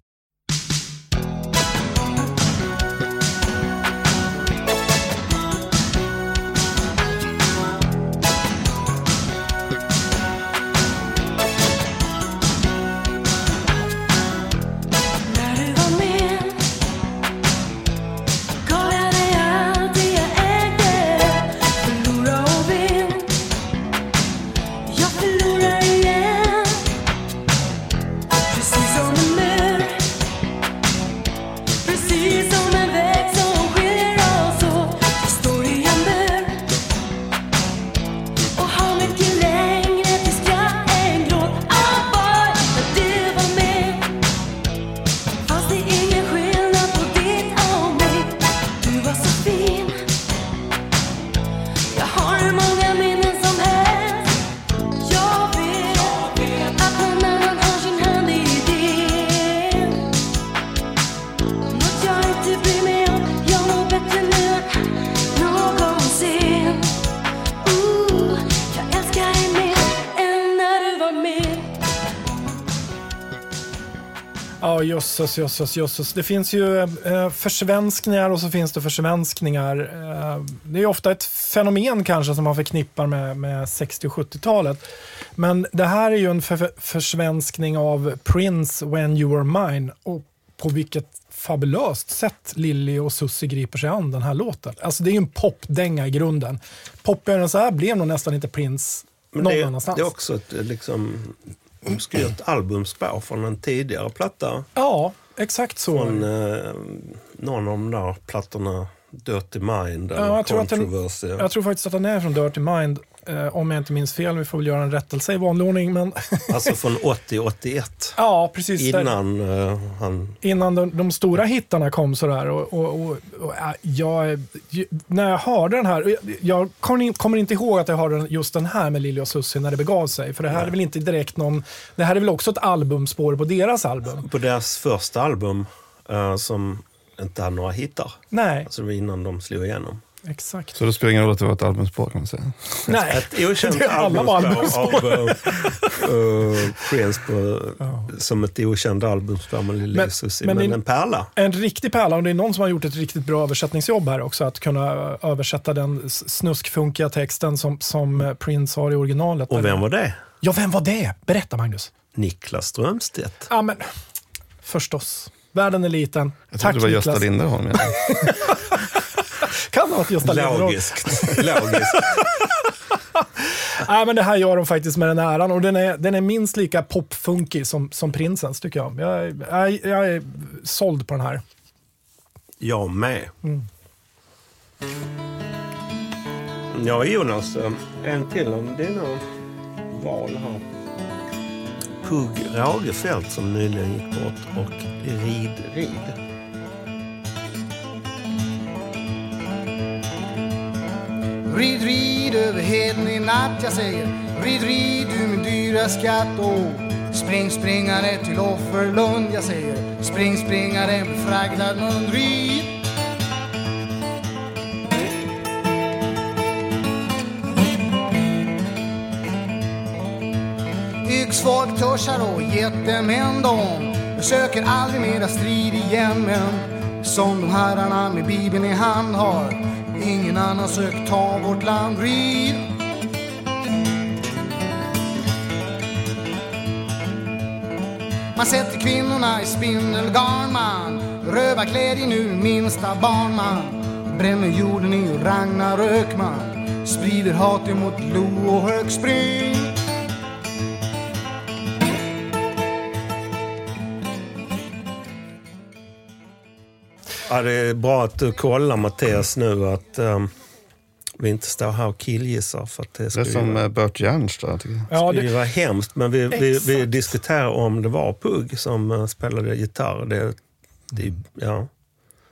Jösses, jösses, jösses. Det finns ju eh, försvenskningar och så finns det försvenskningar. Eh, det är ofta ett fenomen kanske som man förknippar med, med 60 och 70-talet. Men det här är ju en för, försvenskning av Prince When You Were Mine och på vilket fabulöst sätt Lilly och Susie griper sig an den här låten. Alltså det är ju en popdänga i grunden. Poppigare än så här blev nog nästan inte Prince Men någon det, annanstans. det är också ett liksom, obskyrt albumspår från en tidigare platta. Ja, exakt så. Från eh, någon av de där plattorna, Dirty Mind eller Ja, jag tror att den-. Jag tror faktiskt att den är från Dirty Mind, om jag inte minns fel. Vi får väl göra en rättelse i vanlig ordning. Men Alltså från 80-81. ja, precis. där- Innan eh, han... innan de, de stora hittarna kom sådär. Och, och, och, och, jag, när jag hörde den här, jag, kommer in- kommer inte ihåg att jag hörde just den här med Lili och Susie när det begav sig. För det här är väl inte direkt någon, det här är väl också ett albumspår på deras album? På deras första album eh, som inte hade några hittar. Nej, Alltså innan de slog igenom. Exakt. Så det spelar ingen roll att det var ett albumspår kan man säga. Nej, Ett okänt alla var albumspår av uh, Prince på, som ett okänt albumspår med Lille Men- Susie. men Men, det- en pärla. en riktig pärla och det är någon som har gjort ett riktigt bra översättningsjobb här också. Att kunna översätta den snuskfunkiga texten som, som eh, Prince har i originalet. Och vem var det? Ja, vem var det? Berätta Magnus. Niklas Strömstedt. Ja, men förstås. Världen är liten. Jag Tack trodde det var Gösta Niklas. Linderholm. Kan ha varit Gösta Linderholm. Logiskt. Logiskt. Nej, men det här gör de faktiskt med den äran och den är, den är minst lika popfunky som, som Princens tycker jag. Jag, jag, jag är såld på den här. Jag med. Mm. Ja, Jonas. En till av dina val här. Pugh Ragefelt som nyligen gick bort och Rid Rid. Rid, rid över heden i natt, jag säger. Rid, rid du min dyra skatt och Spring, springare till Offerlund, jag säger. Spring, springare med fragdad mun. Rid Yxfolk, törsar och jättemän de söker aldrig mera strid igen men som de herrarna med bibeln i hand har ingen annan sökt ta vårt land. Rid Man sätter kvinnorna i spindelgarn man. Rövar glädjen ur minsta barn man. Bränner jorden i Ragnarök man. Sprider hat emot Lo och Högspring Ja, det är bra att du kollar Mattias nu att ehm, vi inte står här och killgissar. För att det Det är som ju, eh, Jernstad. tycker jag. Ja, det, vara hemskt. Men vi, vi, vi diskuterar om det var Pugh som eh, spelade gitarr. Det, det ja,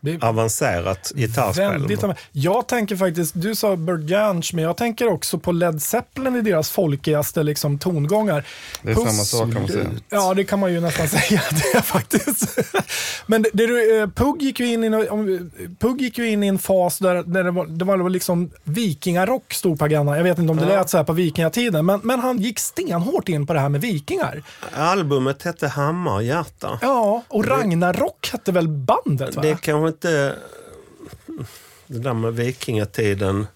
det avancerat gitarrspel. Jag tänker faktiskt, du sa Burt Jansch, men jag tänker också på Led Zeppelin i deras folkigaste liksom, tongångar. Det är Puss- samma sak kan man säga. Ja, det kan man ju nästan säga det är faktiskt. Men det, det, eh, Pugg, gick ju in i, Pugg gick ju in i en fas där, där det var, det var liksom vikingarock stod på agendan. Jag vet inte om det lät så här på vikingatiden, men, men han gick stenhårt in på det här med vikingar. Albumet hette Hammar hjärta. Ja, och Ragnarok hette väl bandet? Va? Det kanske inte... Det där med vikingatiden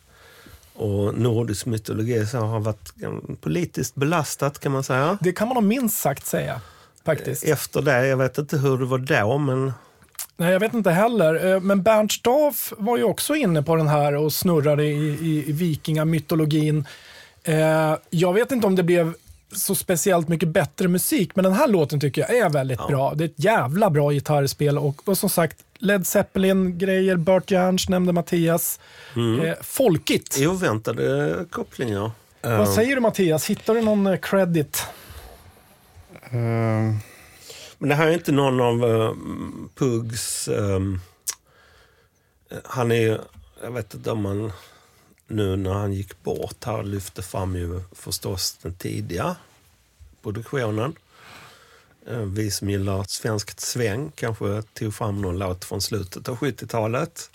och nordisk mytologi så har varit politiskt belastat kan man säga. det kan man nog minst sagt säga. Faktiskt. Efter det, jag vet inte hur det var då, men Nej, jag vet inte heller. Eh, Men Bernt Staff var ju också inne på den här och snurrade i, i, i vikingamytologin. Eh, jag vet inte om det blev så speciellt mycket bättre musik, men den här låten tycker jag är väldigt bra. Det är ett jävla bra gitarrspel och, och som sagt, Led Zeppelin-grejer, Burt Jansch nämnde Mattias. Eh, folkigt. oväntade kopplingar. Vad säger du Mattias? Hittar du någon eh, credit? Ehm, Men det här är inte någon av uh, Pugs... ehm, han är ju- Jag vet inte om man nu när han gick bort här lyfte fram ju förstås den tidiga produktionen. Eh, Vi som gillar svenskt sväng kanske tog fram någon låt från slutet av 70-talet.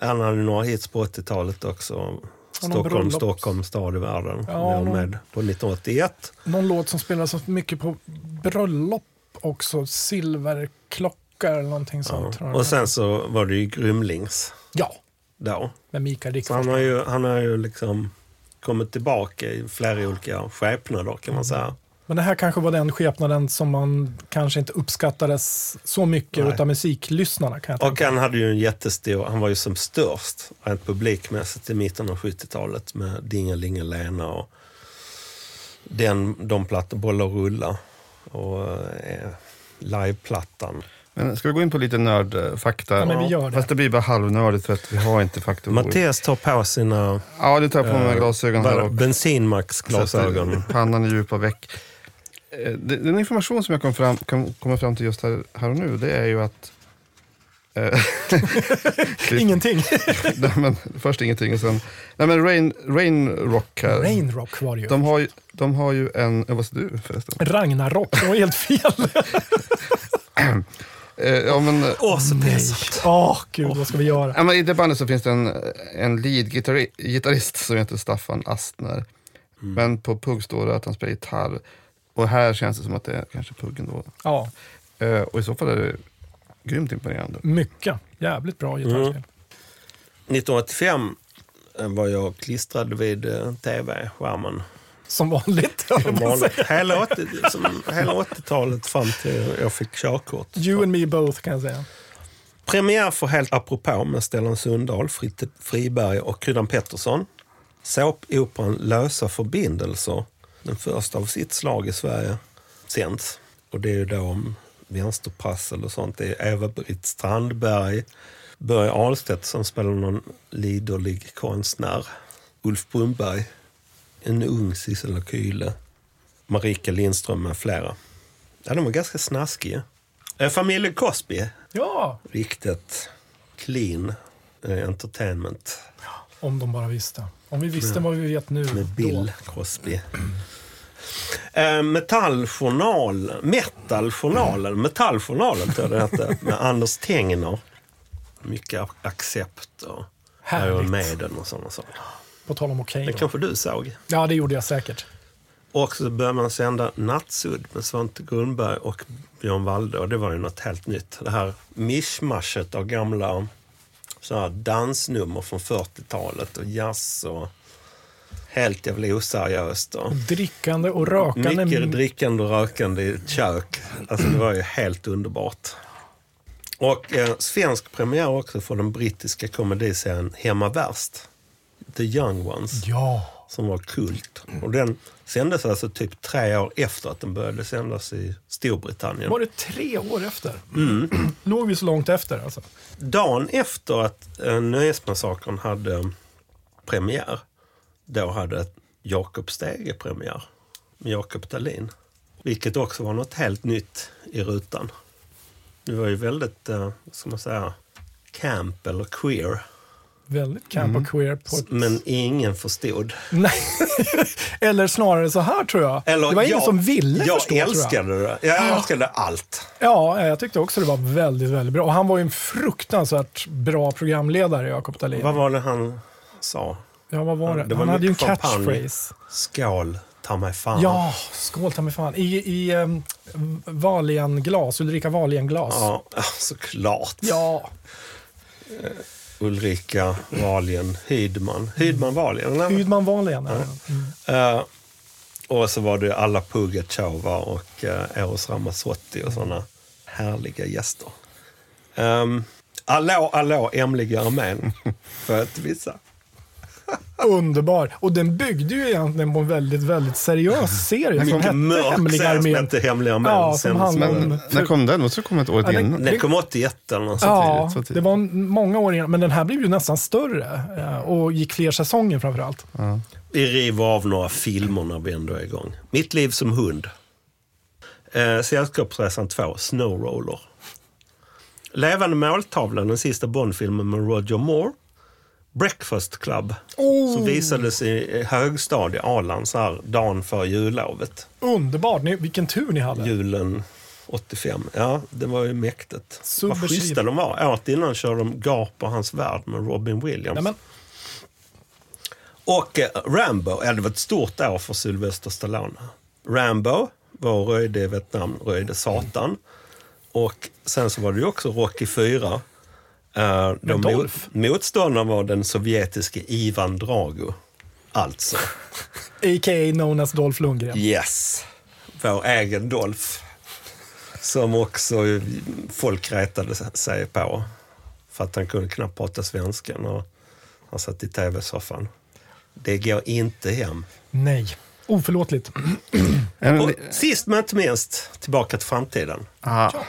Han hade några hits på 80-talet också. Stockholm, Stockholm, stad i världen. Ja, någon- med på 1981. Någon låt som spelas så mycket på bröllop också silverklocka eller någonting sånt. tror Ja. Och sen så var det ju Grymlings Ja, då. med Mikael Så han har ju, han har ju liksom kommit tillbaka i flera olika skepnader kan man säga. Men det här kanske var den skepnaden som man kanske inte uppskattades så mycket Nej. utav musiklyssnarna. Kan jag Och tänka. han hade ju en jättestor, han var ju som störst rent publikmässigt i mitten av 70-talet med Dingelingelena och den, de plattor, Bolla och rulla och eh, liveplattan. Men ska vi gå in på lite nördfakta? Ja, men vi gör det. Fast det blir bara halvnördigt för att vi har inte faktor. Mattias tar på sina Ja, det tar jag på mig eh, glasögon här. bensinmax-glasögon. pannan i djupa veck. Eh, Den information som jag kom fram, kan komma fram till just här, här och nu, det är ju att... Eh, Ingenting. nej, men, först ingenting och sen... Nej men Rain, Rain Rock här. Rainrock var det ju. De har, ju- de har ju en... eh, Vad sa du förresten? Ragnarok, det var helt fel. Ja, men, Åh, så pinsamt. Åh, gud, vad ska vi göra? Ja, men I det bandet så finns det en, en lead-gitarrist som heter Staffan Astner. Men på Pugg står det att han spelar gitarr. Och här känns det som att det är kanske Puggen då. Ja, Eh, och i så fall är det grymt imponerande. mycket. Jävligt bra gitarrspel. Mm. 1985 var jag klistrad vid eh, tv-skärmen. Som vanligt. Som vanligt. Hela 80 som hela 80-talet fram till jag fick körkort. You and me both kan jag säga. Premiär för Helt apropå med Stellan Sundahl, Fritte Friberg och Kryddan Pettersson. Såpoperan Lösa förbindelser, den första av sitt slag i Sverige, sänds. Och det är ju då om vänsterprassel och sånt. Det är Eva-Britt Strandberg, Börje Ahlstedt som spelar någon liderlig konstnär, Ulf Brunberg, en ung Sissela Kyle, Marika Lindström med flera. Ja, de var ganska snaskiga. Eh, Familjen Cosby Ja, riktigt clean eh, entertainment om de bara visste. Om vi visste vad vi vet nu. med då. Bill Cosby. Eh, Metalljournal, Metaljournalen, Metalljournalen tror jag det hette, med Anders Tengner. Mycket accept och Härligt. Iron Maiden och sådana saker. På tal om okej. Det då. kanske du såg? Ja, det gjorde jag säkert. Och så började man sända Nattsudd med Svante Grundberg och Björn Walde. Och det var ju något helt nytt. Det här mischmaschet av gamla så här dansnummer från 40-talet och jazz och helt jävla oseriöst. Och Drickande och rökande. mycket drickande och rökande i ett kök. Alltså det var ju helt underbart. Och eh, svensk premiär också för den brittiska komediserien Hemma Värst. The Young Ones Ja, som var kult. Och den sändes alltså typ tre år efter att den började sändas i Storbritannien. var det tre år efter? Mm. Låg vi så långt efter alltså? Dagen efter att eh, Nöjesmassakern hade premiär, då hade Jakob Stege premiär med Jakob Dahlin. Vilket också var något helt nytt i rutan. Det var ju väldigt, eh, ska man säga, camp eller queer. Väldigt camp och queer på ett... Men ingen förstod. Nej. Eller snarare så här tror jag. Eller, det var ingen jag, som ville jag förstå. tror jag. älskade det. Jag älskade allt. Ja, jag tyckte också det var väldigt, väldigt bra. Och han var ju en fruktansvärt bra programledare, Jakob Dahlin. Vad var det han sa? Ja, vad var det? Det var han hade ju en catchphrase. Skål, ta mig fan. Ja, skål ta mig fan. I, i um, Wahlen-glas, Ulrika Wahlen-glas. Ja, ja, såklart. Ja, Ulrika Wahlgren Hydman. Hydman Wahlgren? Hydman Wahlen. Ja. Eh, och så var det alla Pugatjova och uh, Eros Ramazzotti och sådana härliga gäster. Um, allå, allå, Emliga armén. För att visa. Underbar. Och den byggde ju egentligen på en väldigt, väldigt seriös serie som hette mörk Hemliga armén. hette Hemliga armén. Ja, som handlar om- när kom den? Måste det komma ett år Ja, den- innan? Den kom 81 eller något. Ja, tidigt, så tidigt. det var många år innan. Men den här blev ju nästan större eh, och gick fler säsonger framförallt. Vi river av några filmer när vi ändå är igång. Mitt liv som hund. Eh, Sällskapsresan 2, Snowroller. Levande måltavlan, den sista Bondfilmen med Roger Moore. Breakfast Club, Oh. som visades i högstadie, Arland, så här dagen för jullovet. Underbart. Ni, vilken tur ni hade. Julen 85. Ja, det var ju mäktigt. Vad schyssta de var. Året innan körde de Gap och hans värld med Robin Williams. Nej, men, Och eh, Rambo, ja, det var ett stort år för Sylvester Stallone. Rambo, var Röjde i Vietnam, Röjde Satan. Och sen så var det ju också Rocky 4. Uh, de mot, Dolph. motståndaren var den sovjetiske Ivan Drago. Alltså, A.k.a. known as Dolph Lundgren. yes. Vår egen Dolph. Som också eh, folk retade sig på. För att han kunde knappt prata svenska när han satt i tv-soffan. Det går inte hem. Nej. Oförlåtligt. Och sist men inte minst, Tillbaka till framtiden. aha.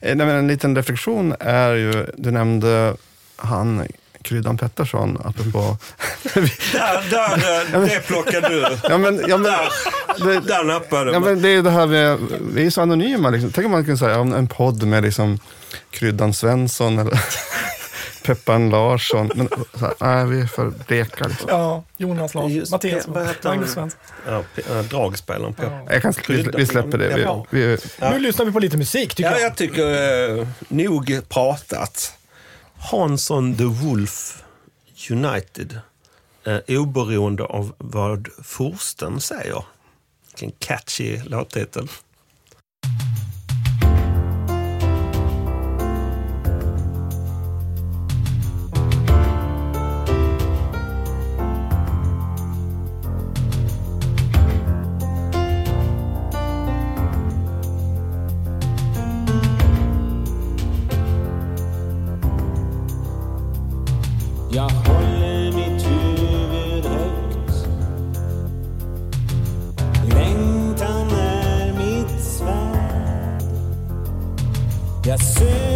Eh, nej, men en liten reflektion är ju, du nämnde han, Kryddan Pettersson, apropå... Där, där, eh, det plockade du. ja, men, ja, men, det, Där nappade Ja, men det är det här med, vi är så anonyma. Liksom. Tänk om man kunde säga om en podd med liksom Kryddan Svensson eller Peppan Larsson. Men så här, nej, vi är för bleka. Liksom. Ja, Jonas Larsson, Just- Mattias? Magnus Svensson. Ja, äh, dragspelaren på. Ja. Jag kan, vi, vi släpper det. Ja. Vi, vi, Nu lyssnar vi på lite musik tycker Ja, jag. jag tycker eh, nog pratat. Hansson the Wolf United. Eh, oberoende av vad Forsten säger. Vilken catchy låttitel. Jag håller mitt huvud högt. Längtan är mitt svärd Jag söker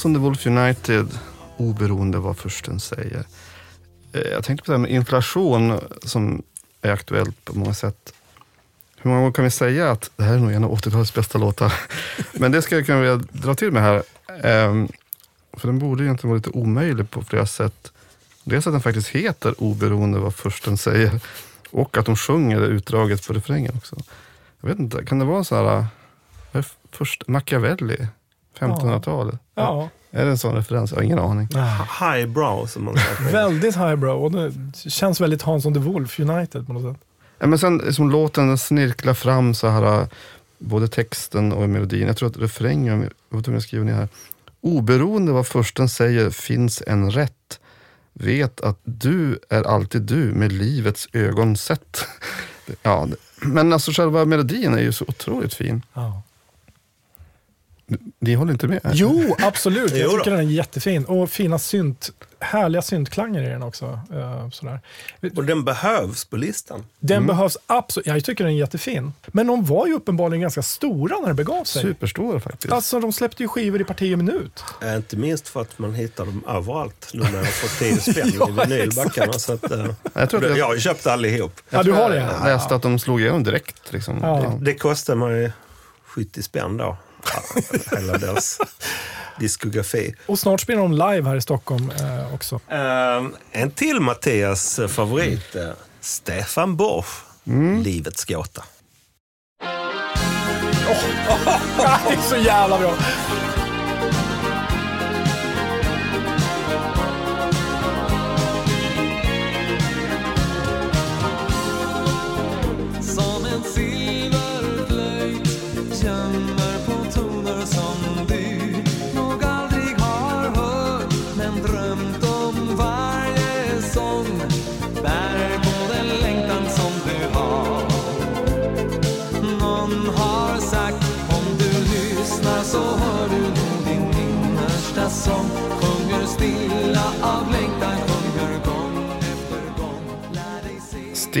Hansson the Wolf United, oberoende vad försten säger. Eh, jag tänkte på det här med inflation som är aktuellt på många sätt. Hur många gånger kan vi säga att det här är nog en av 80-talets bästa låtar? Men det ska jag kunna dra till med här. Ehm, för den borde egentligen vara lite omöjlig på flera sätt. Dels att den faktiskt heter Oberoende vad försten säger och att de sjunger det utdraget på refrängen också. Jag vet inte, kan det vara så här, vad är först, Machiavelli, 1500-talet? Ja. Är det en sån referens? Jag har ingen aning. Highbrow som man säger. Väldigt highbrow och det känns väldigt Hansson the Wolf United på något sätt. Ja, men sen som låten den snirklar fram så här, både texten och melodin. Jag tror att refrängen, jag om jag skriver ner här. Oberoende vad försten säger finns en rätt. Vet att du är alltid du med livets ögon sett. Ja, men alltså själva melodin är ju så otroligt fin. Ja. Ni håller inte med? Jo, absolut. Jag tycker den är jättefin. Och fina synt, härliga syntklanger i den också. Eh, sådär. Och den behövs på listan. Den behövs absolut. Jag tycker den är jättefin. Men de var ju uppenbarligen ganska stora när det begav sig. Superstora faktiskt. Alltså de släppte ju skivor i parti och minut. Eh, Inte minst för att man hittar dem överallt nu när jag fått 10 spänn Ja, i vinylbackarna. Så att, eh, Jag tror att jag- jag har ju köpt allihop. Ja, du har det? Jag läste att de slog igenom direkt. Liksom. Ja. Ja. Det kostar mig 70 spänn då. Hela deras diskografi. Och snart spelar de live här i Stockholm eh, också. Eh, en till Mattias favorit. eh, Stefan Borsch. Livets gåta. det är så jävla bra.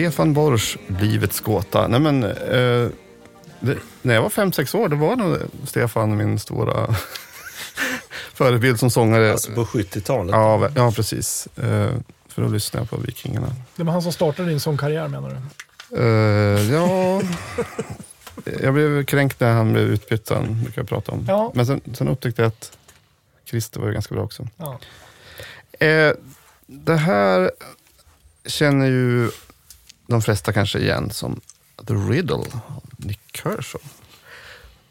Stefan Borsch, Livets gåta. Nej, men, eh, det, när jag var fem sex år, då var nog Stefan min stora förebild som sångare. Alltså på 70-talet. ja, ja, precis. Eh, för då lyssnade jag på Vikingarna. Det var han som startade din sångkarriär menar du? Eh, ja, jag blev kränkt när han blev utbytt, han brukar jag prata om. Ja. Men sen, sen upptäckte jag att Christer var ju ganska bra också. Ja. Eh, det här känner ju de flesta kanske igen som The Riddle av Nick Kershaw.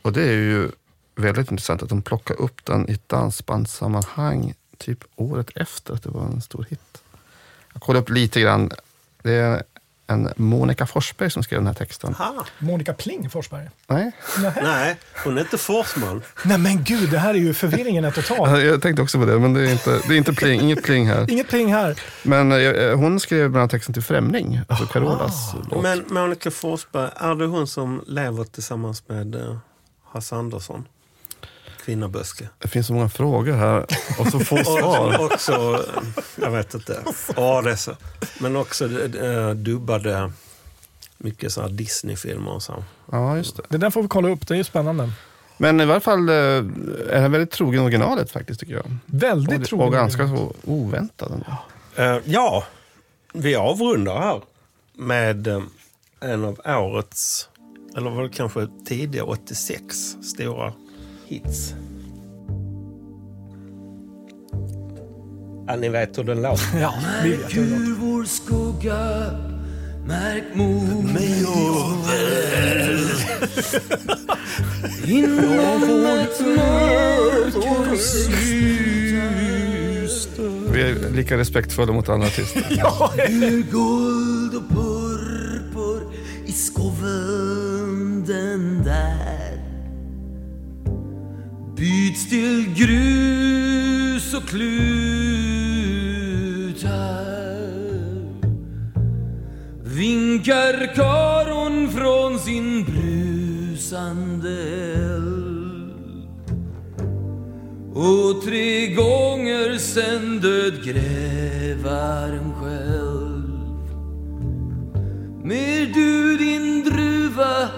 Och det är ju väldigt intressant att de plockar upp den i ett dansbandssammanhang typ året efter att det var en stor hit. Jag kollade upp lite grann. Det är en Monica Forsberg som skrev den här texten. Aha. Monica Pling Forsberg? Nej, Nej. Nej, hon är inte Forsman. Nej men gud, det här är ju förvirringen är total. jag tänkte också på det, men det är inte, det är inte pling, inget pling här. Inget pling här. Men eh, hon skrev bland annat texten till Främling, alltså Carolas låt. Men Monica Forsberg, är det hon som lever tillsammans med eh, Hasse Andersson? Kvinnaböske. Det finns så många frågor här och så få svar. Också, jag vet inte. Ja, det är så. Men också eh, dubbade mycket så här Disney-filmer och så. Ja, just det. Det där får vi kolla upp, det är ju spännande. Men i varje fall eh, är han väldigt trogen originalet faktiskt tycker jag. Väldigt Och, trogen. och ganska så oväntad. Eh, ja, vi avrundar här med eh, en av årets, eller var det kanske tidiga 86, stora hits. Ja, ni vet hur den låter. Ja, vi vet hur låter. Vår skugga Märk mot mig och Inom vårt mörker syster Vi är lika respektfulla mot andra artister. Ur guld och purpur i skoveln till grus och klutar. Vinkar karon från sin brusande eld. Och tre gånger sen död grävaren själv. Mer du din druva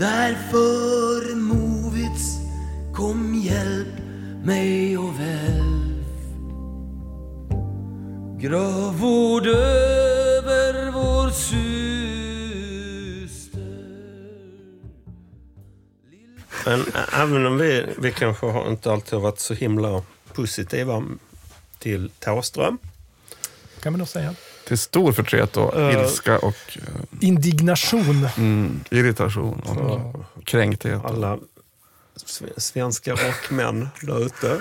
Därför Movits kom hjälp mig och välv Gravvård över vår syster Men även om vi, vi kanske har inte alltid har varit så himla positiva till Thåström. Kan man nog säga. Till stor förtret och Eh. ilska och eh, Indignation. mm, irritation och kränkthet. alla sve- svenska rockmän där ute.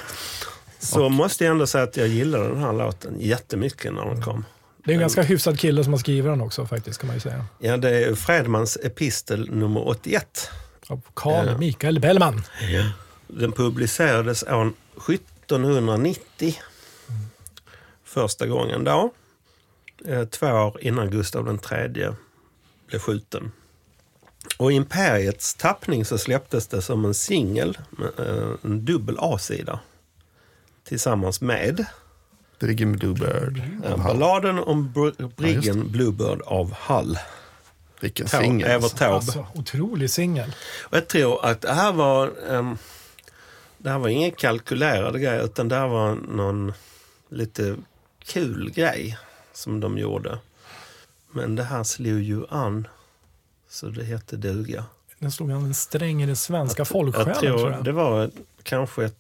Så måste jag ändå säga att jag gillade den här låten jättemycket när den kom. Det är en ganska hyfsad kille som har skrivit den också faktiskt kan man ju säga. Ja, det är Fredmans epistel nummer 81. Av Carl Ja. Mikael Bellman. Den publicerades år 1790. Första gången då. Eh, Två år innan Gustav III blev skjuten. Och i Imperiets tappning så släpptes det som en singel, eh, en dubbel A-sida. Tillsammans med Briggen Bluebird. Hall. balladen om Br- Ja, briggen Bluebird av Hall. Vilken singel. Taube. Alltså, otrolig singel. Och jag tror att det här var um, det här var ingen kalkylerad grej utan det här var någon lite kul grej som de gjorde. Men det här slog ju an så det hette duga. Den slog an en sträng i den svenska folksjälen tror tror jag. det var kanske ett,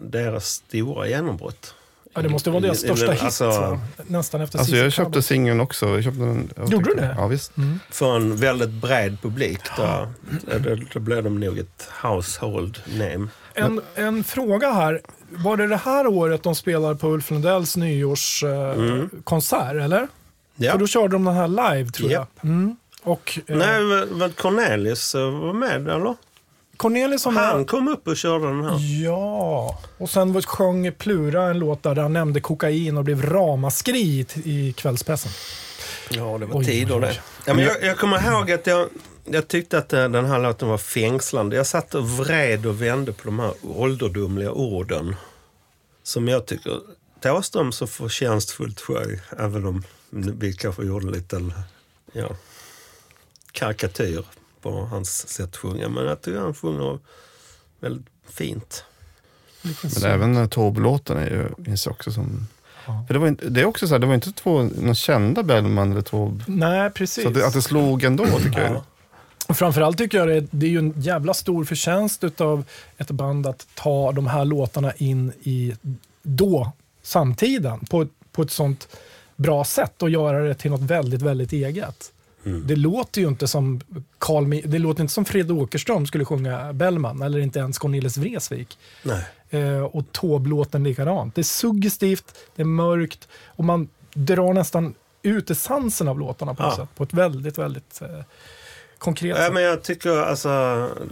deras stora genombrott. Ja, det måste vara deras största hit. alltså? Nästan efter Alltså jag köpte singeln också. Jag köpte den, jag Gjorde du det? Ja, visst. För en väldigt bred publik. Där, då, då blev de nog ett household name. En, en fråga här. Var det det här året de spelade på Ulf Lundells nyårskonsert, eller? Mm. Ja. För då körde de den här live, tror Japp. jag. Mm. Och eh, Nej, var Cornelis eh, var med eller? Cornelis som Han kom upp och körde den här. Ja, och sen sjöng Plura en låt där han nämnde kokain och blev ramaskri i- kvällspressen. Ja, det var tider det. Ja, men jag, jag kommer ihåg att jag, jag tyckte att eh, den här låten var fängslande. Jag satt och vred och vände på de här ålderdomliga orden. Som jag tycker Thåström så förtjänstfullt sjöng, även om vi kanske gjorde en liten ja, karikatyr på hans sätt att sjunga. Men jag tycker han sjunger väldigt fint. Men även uh, Taube-låten är ju, minns jag också som... För det, var inte, det är också så här, det var inte två någon kända Bellman eller Taube. Nej, precis. Så att det, att det slog ändå tycker jag. Framförallt tycker jag det, det är ju en jävla stor förtjänst av ett band att ta de här låtarna in i då, samtiden, på, på ett sånt bra sätt och göra det till något väldigt, väldigt eget. Det låter ju inte som Carl, det låter inte som Fred Åkerström skulle sjunga Bellman, eller inte ens Cornelis Vreeswijk. Eh, och Taube-låten likadant. Det är suggestivt, det är mörkt och man drar nästan ut essensen av låtarna på, Ja. sätt, på ett väldigt, väldigt eh, konkret Ja, men jag tycker alltså,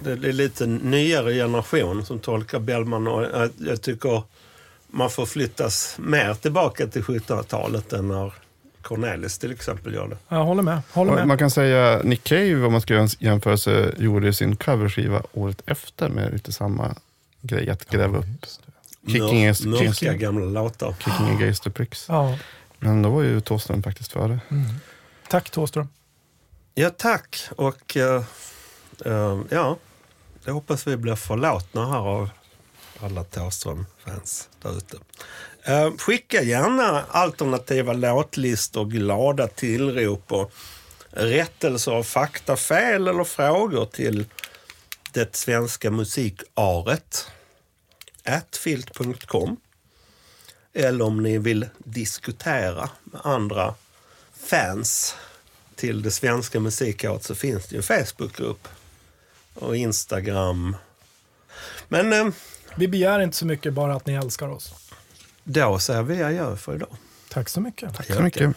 det är lite nyare generation som tolkar Bellman och jag, jag tycker man får flyttas mer tillbaka till 1700-talet än när Cornelis till exempel gör det. Jag håller med. Håller med. Man kan säga Nick Cave, om man ska göra en jämförelse, gjorde sin coverskiva året efter med lite samma grej, att gräva upp Kicking Mör- is- Mörka Kicking- gamla låtar. Kicking Against the Pricks. Ja. Men då var ju Thåström faktiskt före. Tack Thåström. Ja, tack. Och eh, eh, ja, jag hoppas vi blir förlåtna här av alla Thåström-fans där ute. Eh, skicka gärna alternativa låtlistor, glada tillrop och rättelser av faktafel eller frågor till det svenska musikaret atfilt.com eller om ni vill diskutera med andra fans till det svenska musikåret så finns det ju en Facebookgrupp och Instagram. Men eh, Vi begär inte så mycket, bara att ni älskar oss. då säger vi adjö för idag. Tack så mycket. Tack så mycket.